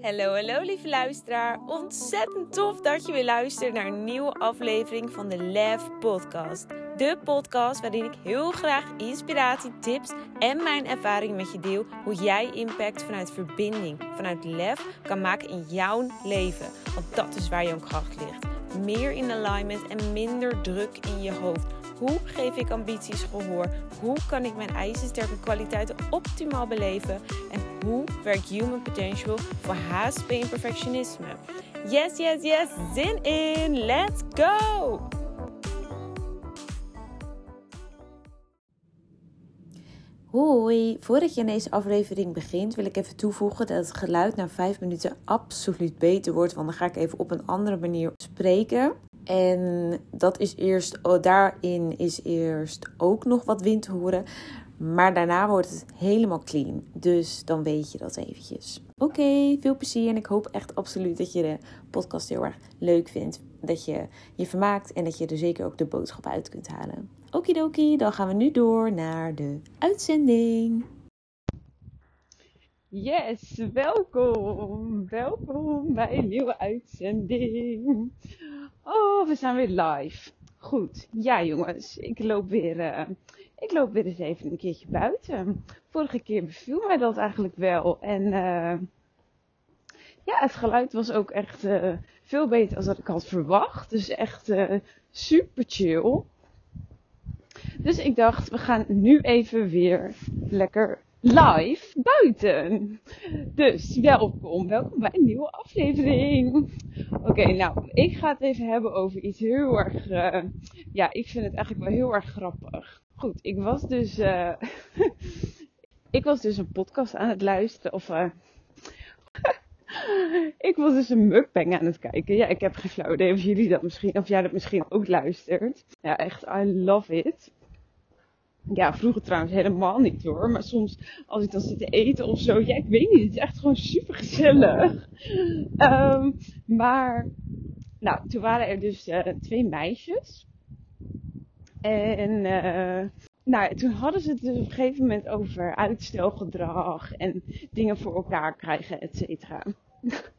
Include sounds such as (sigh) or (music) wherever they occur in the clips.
Hallo, hallo lieve luisteraar. Ontzettend tof dat je weer luistert naar een nieuwe aflevering van de Lef Podcast. De podcast waarin ik heel graag inspiratie, tips en mijn ervaring met je deel. Hoe jij impact vanuit verbinding, vanuit lef kan maken in jouw leven. Want dat is waar jouw kracht ligt. Meer in alignment en minder druk in je hoofd. Hoe geef ik ambities gehoor? Hoe kan ik mijn ijzersterke kwaliteiten optimaal beleven? En hoe werkt human potential voor HSP en perfectionisme? Yes, yes, yes, zin in! Let's go! Hoi, voordat je in deze aflevering begint, wil ik even toevoegen dat het geluid na 5 minuten absoluut beter wordt. Want dan ga ik even op een andere manier spreken. En dat is eerst, oh, daarin is eerst ook nog wat wind te horen. Maar daarna wordt het helemaal clean. Dus dan weet je dat eventjes. Oké, veel plezier. En ik hoop echt absoluut dat je de podcast heel erg leuk vindt. Dat je je vermaakt en dat je er zeker ook de boodschap uit kunt halen. Okidoki, dan gaan we nu door naar de uitzending. Yes, welkom. Welkom bij een nieuwe uitzending. Oh, we zijn weer live. Goed. Ja, jongens, ik loop weer, uh, ik loop weer eens even een keertje buiten. Vorige keer beviel mij dat eigenlijk wel. En uh, ja, het geluid was ook echt uh, veel beter dan dat ik had verwacht. Dus echt super chill. Dus ik dacht, we gaan nu even weer lekker live buiten. Dus welkom, welkom bij een nieuwe aflevering. Oké, nou, ik ga het even hebben over iets heel erg. Uh, ja, ik vind het eigenlijk wel heel erg grappig. Goed, ik was dus. Uh, (laughs) ik was dus een podcast aan het luisteren. Of. Uh, (laughs) ik was dus een mukbang aan het kijken. Ja, ik heb geen flauw of jullie dat misschien. Of jij dat misschien ook luistert. Ja, echt, I love it. Ja, vroeger trouwens helemaal niet hoor. Maar soms als ik dan zit te eten of zo. Ja, ik weet niet. Het is echt gewoon super gezellig. Um, maar, nou, toen waren er dus uh, twee meisjes. En, uh, nou, toen hadden ze het dus op een gegeven moment over uitstelgedrag. En dingen voor elkaar krijgen, et cetera.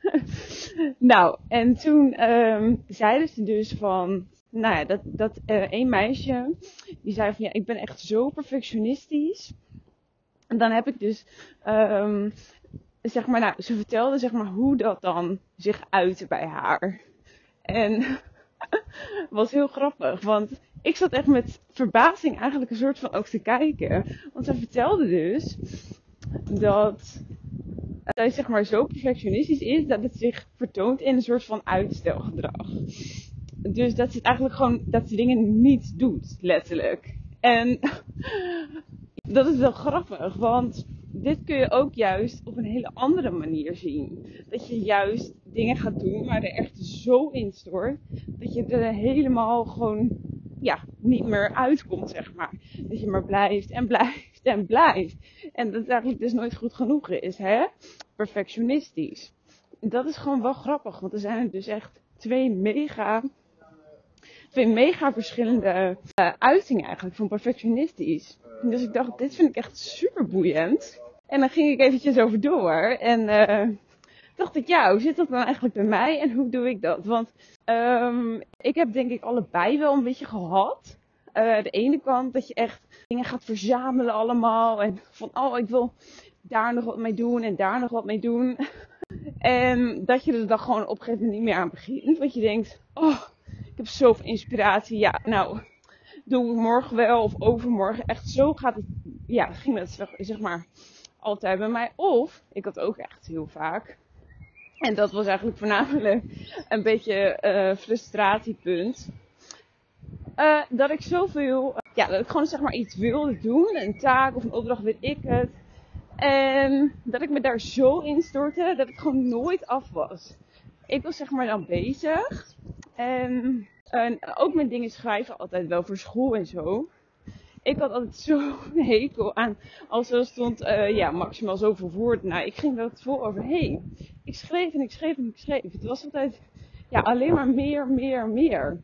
(laughs) nou, en toen um, zeiden ze dus van nou ja, dat, dat uh, één meisje, die zei van ja, ik ben echt zo perfectionistisch. En dan heb ik dus, um, zeg maar, nou, ze vertelde zeg maar hoe dat dan zich uitte bij haar. En (laughs) was heel grappig, want ik zat echt met verbazing eigenlijk een soort van ook te kijken. Want ze vertelde dus dat zij zeg maar zo perfectionistisch is dat het zich vertoont in een soort van uitstelgedrag dus dat ze eigenlijk gewoon, dat ze dingen niet doet, letterlijk. En (laughs) dat is wel grappig, want dit kun je ook juist op een hele andere manier zien. Dat je juist dingen gaat doen waar er echt zo in stort, dat je er helemaal gewoon, ja, niet meer uitkomt, zeg maar. Dat je maar blijft en blijft en blijft. En dat het eigenlijk dus nooit goed genoeg is, hè? Perfectionistisch. Dat is gewoon wel grappig, want er zijn dus echt twee mega twee mega verschillende uh, uitingen eigenlijk van perfectionistisch. Dus ik dacht, dit vind ik echt super boeiend. En dan ging ik eventjes over door. En uh, dacht ik, ja, hoe zit dat dan eigenlijk bij mij en hoe doe ik dat? Want um, ik heb denk ik allebei wel een beetje gehad. Uh, de ene kant dat je echt dingen gaat verzamelen allemaal. En van, oh, ik wil daar nog wat mee doen en daar nog wat mee doen. (laughs) en dat je er dan gewoon op een gegeven moment niet meer aan begint. Want je denkt, oh, heb zoveel inspiratie. Ja, nou, doe ik morgen wel of overmorgen. Echt zo gaat het, ja, ging dat zeg maar altijd bij mij. Of, ik had ook echt heel vaak. En dat was eigenlijk voornamelijk een beetje uh, frustratiepunt. Uh, dat ik zoveel, ja, dat ik gewoon zeg maar iets wilde doen. Een taak of een opdracht, weet ik het. En dat ik me daar zo in stortte dat ik gewoon nooit af was. Ik was zeg maar dan bezig. En, en ook met dingen schrijven altijd wel voor school en zo. Ik had altijd (laughs) zo'n hekel aan als er stond, uh, ja, maximaal zoveel woorden. Nou, ik ging er vol overheen. Ik schreef en ik schreef en ik schreef. Het was altijd, ja, alleen maar meer, meer, meer.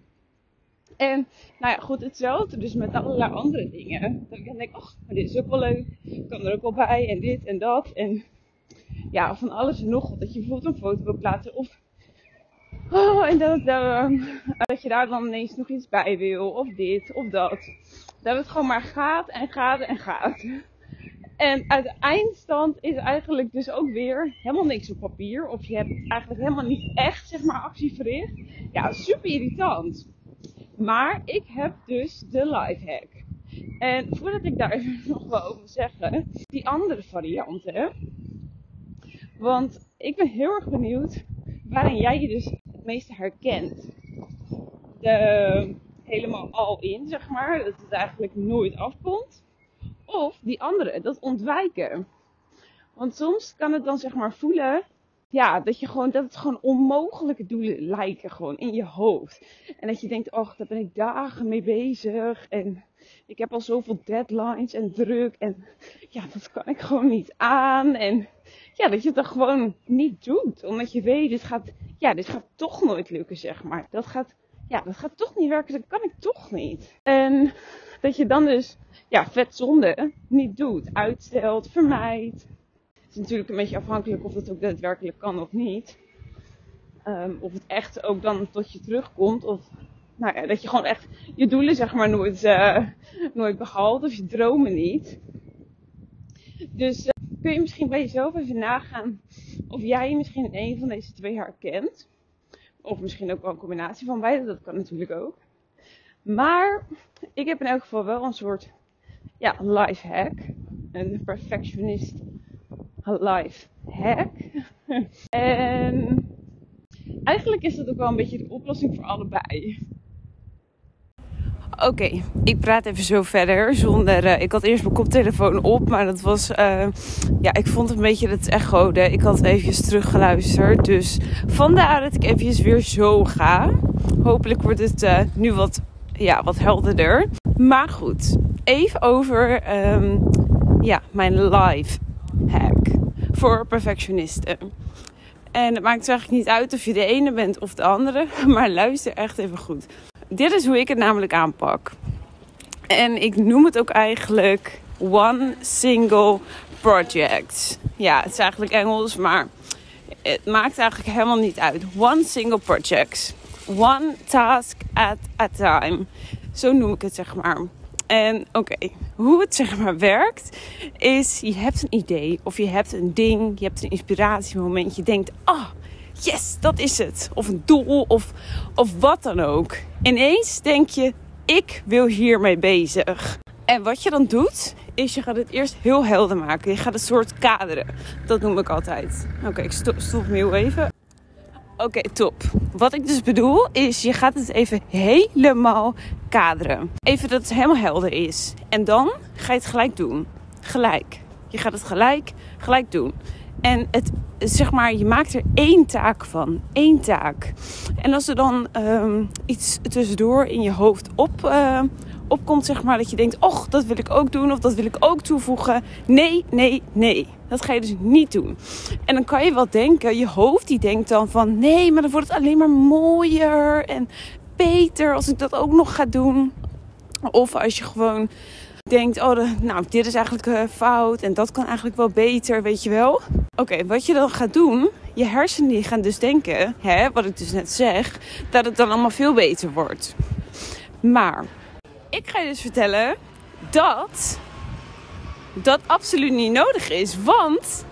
En, nou ja, goed, hetzelfde dus met allerlei andere dingen. Dat ik dan denk, ach, maar dit is ook wel leuk. Ik kan er ook wel bij en dit en dat. En ja, van alles en nog wat. Dat je bijvoorbeeld een foto wil plaatsen of oh, en dat, uh, dat je daar dan ineens nog iets bij wil of dit of dat. Dat het gewoon maar gaat en gaat en gaat. En uit eindstand is eigenlijk dus ook weer helemaal niks op papier. Of je hebt eigenlijk helemaal niet echt, zeg maar, actie verricht. Ja, super irritant. Maar ik heb dus de life hack. En voordat ik daar (laughs) even nog wel over zeggen, die andere varianten. Want ik ben heel erg benieuwd waarin jij je dus het meeste herkent. De, helemaal al in, zeg maar. Dat het eigenlijk nooit afkomt. Of die andere, dat ontwijken. Want soms kan het dan zeg maar voelen, ja, dat, je gewoon, dat het gewoon onmogelijke doelen lijken gewoon in je hoofd. En dat je denkt, oh, daar ben ik dagen mee bezig. En ik heb al zoveel deadlines en druk. En ja, dat kan ik gewoon niet aan. En ja, dat je het dan gewoon niet doet. Omdat je weet, dit gaat, ja, dit gaat toch nooit lukken, zeg maar. Dat gaat, ja, dat gaat toch niet werken. Dat kan ik toch niet. En dat je dan dus ja, vetzonde niet doet. Uitstelt, vermijdt. Het is natuurlijk een beetje afhankelijk of dat ook daadwerkelijk kan of niet. Ehm, of het echt ook dan tot je terugkomt. Of nou ja, dat je gewoon echt je doelen zeg maar nooit, uh, nooit behaalt. Of je dromen niet. Dus kun je misschien bij jezelf even nagaan of jij misschien een van deze twee herkent. Of misschien ook wel een combinatie van beide, dat kan natuurlijk ook. Maar ik heb in elk geval wel een soort ja, life hack. Een perfectionist life hack. (laughs) en eigenlijk is dat ook wel een beetje de oplossing voor allebei. Oké, ik praat even zo verder zonder. Uh, ik had eerst mijn koptelefoon op, maar dat was. Uh, ja, ik vond een beetje het echode. Ik had eventjes teruggeluisterd. Dus vandaar dat ik eventjes weer zo ga. Hopelijk wordt het uh, nu wat, ja, wat helderder. Maar goed, even over um, ja, mijn live hack voor perfectionisten. En het maakt eigenlijk niet uit of je de ene bent of de andere, (laughs) maar luister echt even goed. Dit is hoe ik het namelijk aanpak. En ik noem het ook eigenlijk one single project. Ja, het is eigenlijk Engels, maar het maakt eigenlijk helemaal niet uit. One single project. One task at a time. Zo noem ik het zeg maar. En oké, hoe het zeg maar werkt, is je hebt een idee of je hebt een ding, je hebt een inspiratiemoment. Je denkt, ah, yes, dat is het. Of een doel of, of wat dan ook. Ineens denk je, ik wil hiermee bezig. En wat je dan doet, is je gaat het eerst heel helder maken. Je gaat een soort kaderen. Dat noem ik altijd. Oké, ik stop, stop me heel even. Oké, top. Wat ik dus bedoel is, je gaat het even helemaal kaderen. Even dat het helemaal helder is. En dan ga je het gelijk doen. Gelijk. Je gaat het gelijk, gelijk doen. En het, zeg maar, je maakt er één taak van. Eén taak. En als er dan um, iets tussendoor in je hoofd op, uh, opkomt, zeg maar, dat je denkt: Och, dat wil ik ook doen of dat wil ik ook toevoegen. Nee, nee, nee. Dat ga je dus niet doen. En dan kan je wel denken, je hoofd die denkt dan van: Nee, maar dan wordt het alleen maar mooier en beter als ik dat ook nog ga doen. Of als je gewoon denkt, oh, nou, dit is eigenlijk uh, fout en dat kan eigenlijk wel beter, weet je wel. Oké, wat je dan gaat doen, je hersenen die gaan dus denken, hè, wat ik dus net zeg, dat het dan allemaal veel beter wordt. Maar ik ga je dus vertellen dat dat absoluut niet nodig is, want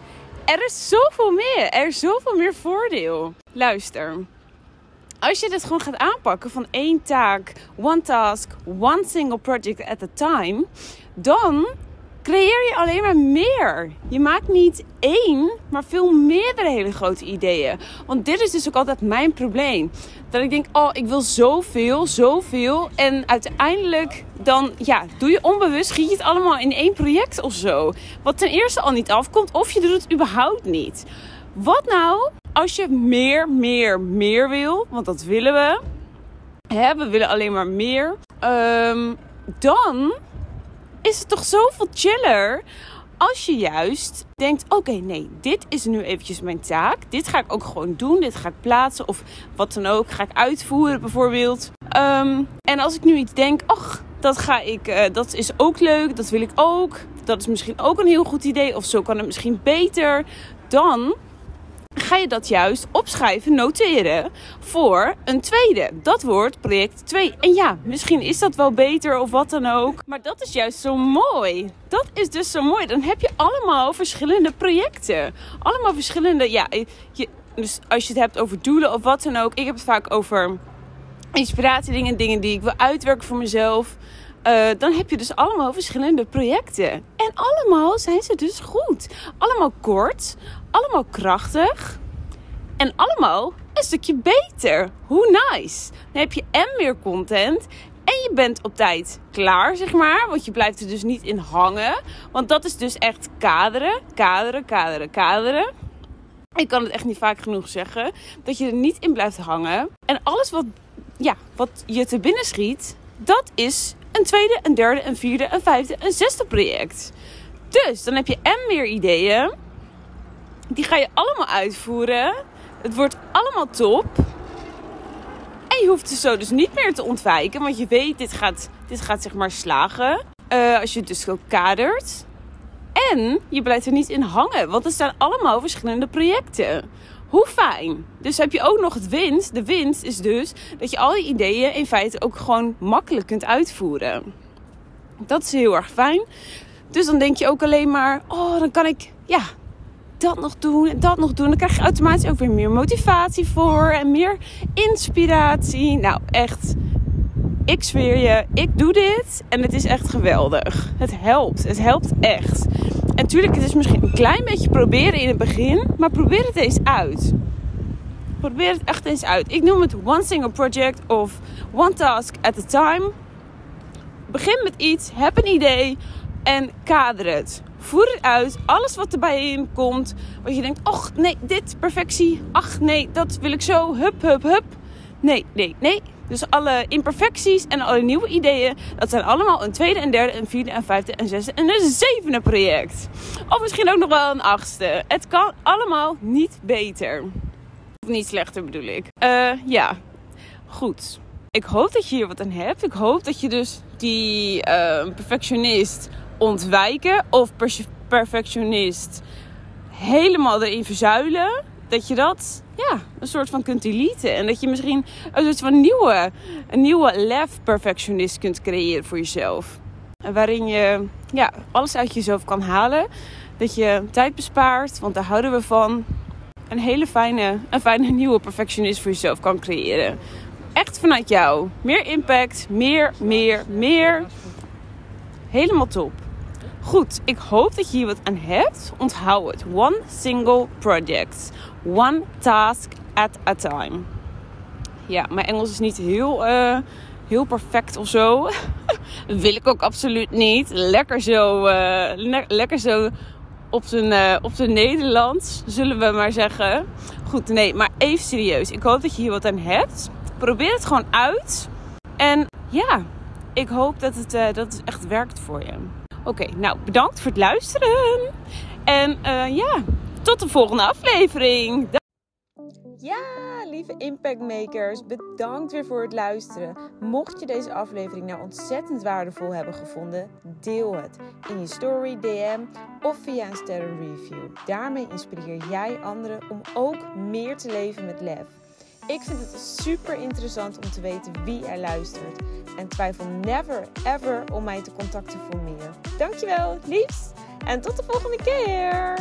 er is zoveel meer. Er is zoveel meer voordeel. Luister. Als je dit gewoon gaat aanpakken van één taak, one task, one single project at a time, dan creëer je alleen maar meer. Je maakt niet één, maar veel meerdere hele grote ideeën. Want dit is dus ook altijd mijn probleem. Dat ik denk, oh, ik wil zoveel, zoveel. En uiteindelijk dan, ja, doe je onbewust, schiet je het allemaal in één project of zo. Wat ten eerste al niet afkomt, of je doet het überhaupt niet. Wat nou als je meer, meer, meer wil? Want dat willen we. Hè, we willen alleen maar meer. Um, dan is het toch zoveel chiller als je juist denkt: oké, nee, dit is nu eventjes mijn taak. Dit ga ik ook gewoon doen. Dit ga ik plaatsen of wat dan ook. Ga ik uitvoeren bijvoorbeeld. Um, en als ik nu iets denk: ach, dat ga ik, uh, dat is ook leuk. Dat wil ik ook. Dat is misschien ook een heel goed idee. Of zo kan het misschien beter dan ga je dat juist opschrijven, noteren voor een tweede. Dat wordt project 2. En ja, misschien is dat wel beter of wat dan ook. Maar dat is juist zo mooi. Dat is dus zo mooi. Dan heb je allemaal verschillende projecten. Allemaal verschillende, ja, je, dus als je het hebt over doelen of wat dan ook. Ik heb het vaak over inspiratiedingen, dingen die ik wil uitwerken voor mezelf. Uh, dan heb je dus allemaal verschillende projecten. En allemaal zijn ze dus goed. Allemaal kort, allemaal krachtig en allemaal een stukje beter. Hoe nice. Dan heb je en meer content en je bent op tijd klaar, zeg maar. Want je blijft er dus niet in hangen. Want dat is dus echt kaderen, kaderen, kaderen, kaderen. Ik kan het echt niet vaak genoeg zeggen. Dat je er niet in blijft hangen. En alles wat, ja, wat je te binnen schiet, dat is een tweede, een derde, een vierde, een vijfde, een zesde project. Dus dan heb je en meer ideeën. Die ga je allemaal uitvoeren. Het wordt allemaal top. En je hoeft het zo dus niet meer te ontwijken. Want je weet, dit gaat, dit gaat zeg maar slagen. Uh, als je het dus zo kadert. En je blijft er niet in hangen. Want er staan allemaal verschillende projecten. Hoe fijn. Dus heb je ook nog het winst. De winst is dus dat je al die ideeën in feite ook gewoon makkelijk kunt uitvoeren. Dat is heel erg fijn. Dus dan denk je ook alleen maar, oh, dan kan ik, ja, dat nog doen en dat nog doen. Dan krijg je automatisch ook weer meer motivatie voor en meer inspiratie. Nou, echt, ik zweer je, ik doe dit en het is echt geweldig. Het helpt, het helpt echt. En natuurlijk, het is misschien een klein beetje proberen in het begin, maar probeer het eens uit. Probeer het echt eens uit. Ik noem het one single project of one task at a time. Begin met iets, heb een idee en kader het. Voer het uit. Alles wat erbij komt. Wat je denkt, ach nee, dit perfectie. Ach nee, dat wil ik zo. Hup, hup, hup. Nee, nee, nee. Dus alle imperfecties en alle nieuwe ideeën, dat zijn allemaal een tweede, een derde, een vierde, een vijfde, een zesde en een zevende project. Of misschien ook nog wel een achtste. Het kan allemaal niet beter. Of niet slechter bedoel ik. Uh, ja, goed. Ik hoop dat je hier wat aan hebt. Ik hoop dat je dus die uh, perfectionist ontwijken of perfectionist helemaal erin verzuilen. Dat je dat ja, een soort van kunt deleten. En dat je misschien een soort van nieuwe, een nieuwe lef perfectionist kunt creëren voor jezelf. Waarin je ja, alles uit jezelf kan halen. Dat je tijd bespaart, want daar houden we van. Een hele fijne, een fijne nieuwe perfectionist voor jezelf kan creëren. Echt vanuit jou. Meer impact, meer, meer, meer. Helemaal top. Goed, ik hoop dat je hier wat aan hebt. Onthoud het. One single project. One task at a time. Ja, mijn Engels is niet heel, uh, heel perfect of zo. (laughs) wil ik ook absoluut niet. Lekker zo, le lekker zo op zijn, uh, op zijn Nederlands, zullen we maar zeggen. Goed, nee, maar even serieus. Ik hoop dat je hier wat aan hebt. Probeer het gewoon uit. En ja, ik hoop dat het, dat het echt werkt voor je. Oké, nou bedankt voor het luisteren. En uh, ja, tot de volgende aflevering. Ja, lieve impactmakers, bedankt weer voor het luisteren. Mocht je deze aflevering nou ontzettend waardevol hebben gevonden, deel het in je story, DM of via een sterrenreview. Daarmee inspireer jij anderen om ook meer te leven met lef. Ik vind het super interessant om te weten wie er luistert. En twijfel never ever om mij te contacten voor meer. Dankjewel, liefs. En tot de volgende keer.